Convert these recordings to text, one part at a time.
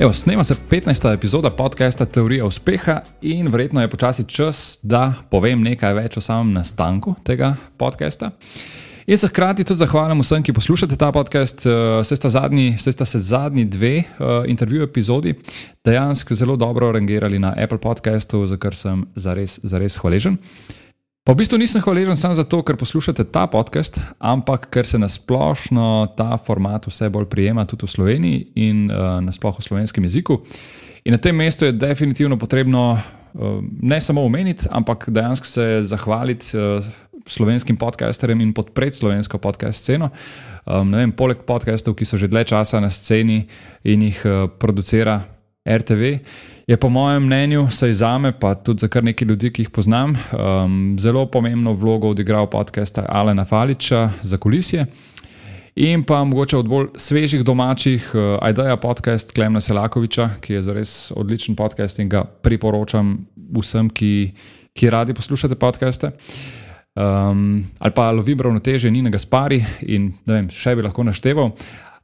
Evo, snema se 15. epizoda podcasta Teorija uspeha in verjetno je počasi čas, da povem nekaj več o samem nastanku tega podcasta. In se hkrati tudi zahvaljujem vsem, ki poslušate ta podcast. Eh, se sta, zadnji, se sta se zadnji dve uh, intervju epizodi dejansko zelo dobro rangirali na Apple podcastu, za kar sem zares, zares hvaležen. Pa v bistvu nisem hvaležen samo zato, ker poslušate ta podcast, ampak ker se nasplošno ta format vse bolj prijema tudi v Sloveniji in uh, nasplošno v slovenskem jeziku. In na tem mestu je definitivno potrebno uh, ne samo omeniti, ampak dejansko se zahvaliti uh, slovenskim podcasterjem in podpreti slovensko podcast sceno. Um, vem, poleg podcastov, ki so že dlje časa na sceni in jih uh, producira RTV je po mojem mnenju, saj za me, pa tudi za kar nekaj ljudi, ki jih poznam, um, zelo pomembno vlogo odigral podcast Alena Faliča za kulisije. In pa mogoče od bolj svežih domačih, uh, Aidaja podcast Klemna Selakoviča, ki je zares odličen podcast in ga priporočam vsem, ki, ki radi poslušate podcaste. Um, ali pa lovim ravnoteže Nina Gaspari in vem, še bi lahko našteval.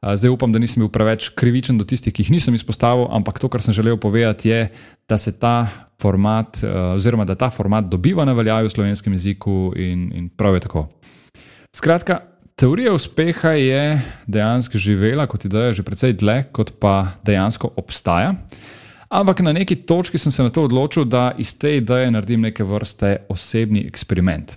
Zdaj upam, da nisem bil preveč krivičen do tistih, ki jih nisem izpostavil, ampak to, kar sem želel povedati, je, da se ta format, oziroma da ta format dobiva na veljavi v slovenskem jeziku in, in prav je tako. Skratka, teorija uspeha je dejansko živela kot ideja že precej dlje, kot pa dejansko obstaja. Ampak na neki točki sem se na to odločil, da iz te ideje naredim neke vrste osebni eksperiment.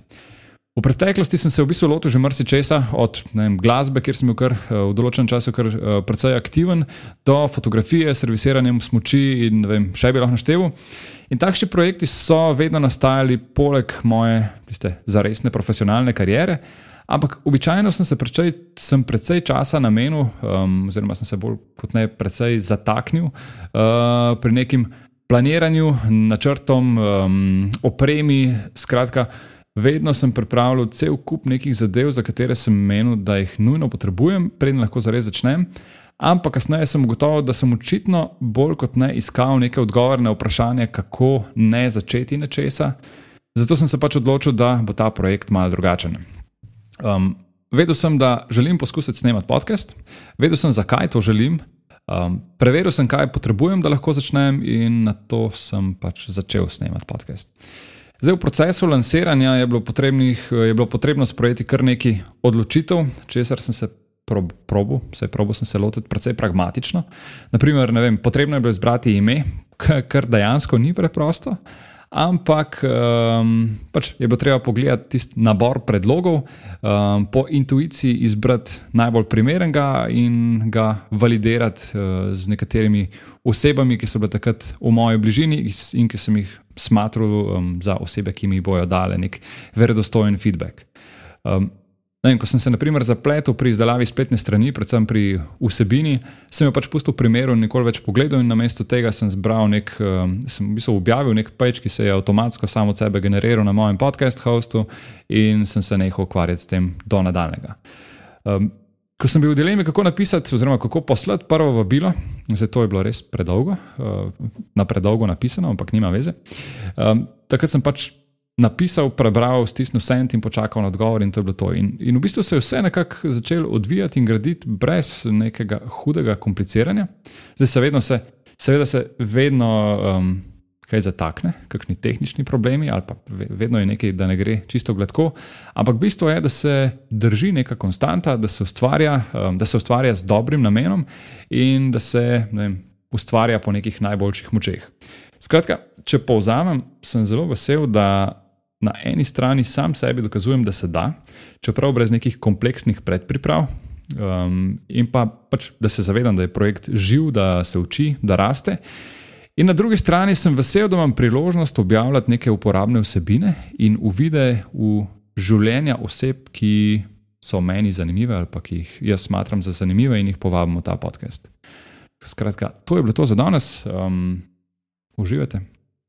V preteklosti sem se v bistvu lotil že marsikesa, od vem, glasbe, kjer sem bil kar, eh, v določenem času kar, uh, precej aktiven, do fotografije, servisiranjem smoči in vem, še bi lahko našteval. In takšni projekti so vedno nastajali poleg moje tiste, zaresne profesionalne kariere. Ampak običajno sem se prečej, sem precej časa namenil, um, oziroma sem se bolj kot ne precej zataknil uh, pri nekem planiranju, načrtom, um, opremi, skratka. Vedno sem pripravljal cel kup nekih zadev, za katere sem menil, da jih nujno potrebujem, preden lahko zares začnem. Ampak kasneje sem ugotovil, da sem očitno bolj kot ne iskal neke odgovore na vprašanje, kako ne začeti nečesa. Zato sem se pač odločil, da bo ta projekt malo drugačen. Um, vedel sem, da želim poskusiti snemati podcast, vedel sem, zakaj to želim. Um, preveril sem, kaj potrebujem, da lahko začnem, in na to sem pač začel snemati podcast. Zdaj, v procesu lansiranja je bilo, je bilo potrebno sprejeti kar nekaj odločitev, česar sem se prob, probil, vse probo sem se lotil precej pragmatično. Naprimer, vem, potrebno je bilo izbrati ime, kar dejansko ni preprosto. Ampak um, pač je bilo treba pogledati tisti nabor predlogov, um, po intuiciji izbrati najbolj primernega in ga validirati uh, z nekaterimi osebami, ki so bile takrat v moji bližini in ki sem jih smatral um, za osebe, ki mi bojo dale nek verodostojen feedback. Um, Vem, ko sem se naprimer zapletel pri izdelavi spletne strani, predvsem pri vsebini, sem jo pač pustil v primeru in nikoli več pogledal, in namesto tega sem zbral nek, um, sem v bistvu objavil nek page, ki se je avtomatsko samo od sebe generiral na mojem podcast hostu, in sem se nehal ukvarjati s tem do nadaljnega. Um, ko sem bil v dilemi, kako napisati, oziroma kako poslati prvo vabilo, zdaj to je bilo res predolgo, uh, na predolgo napisano, ampak nima veze. Um, takrat sem pač napisal, prebral, stisnil sent in počakal na odgovor, in to je bilo to. In, in v bistvu se je vse nekako začelo odvijati in graditi brez nekega hudega kompliciranja. Zdaj se vedno, se, seveda se vedno um, kaj zatakne, kakšni tehnični problemi, ali pa vedno je nekaj, da ne gre čisto gladko. Ampak bistvo je, da se drži neka konstanta, da se ustvarja, um, da se ustvarja z dobrim namenom in da se vem, ustvarja po nekih najboljših močeh. Skratka, če povzamem, sem zelo vesel, da na eni strani sam sebi dokazujem, da se da, čeprav brez nekih kompleksnih predpriprav, um, in pa pač, da se zavedam, da je projekt živ, da se uči, da raste. In na drugi strani sem vesel, da imam priložnost objavljati neke uporabne vsebine in uvide v življenja oseb, ki so meni zanimive ali pa ki jih jaz smatram za zanimive in jih povabim v ta podcast. Skratka, to je bilo to za danes. Um, uživajte.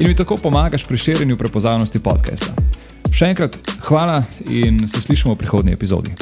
In mi tako pomagaš pri širjenju prepoznavnosti podcasta. Še enkrat hvala in se slišimo v prihodnji epizodi.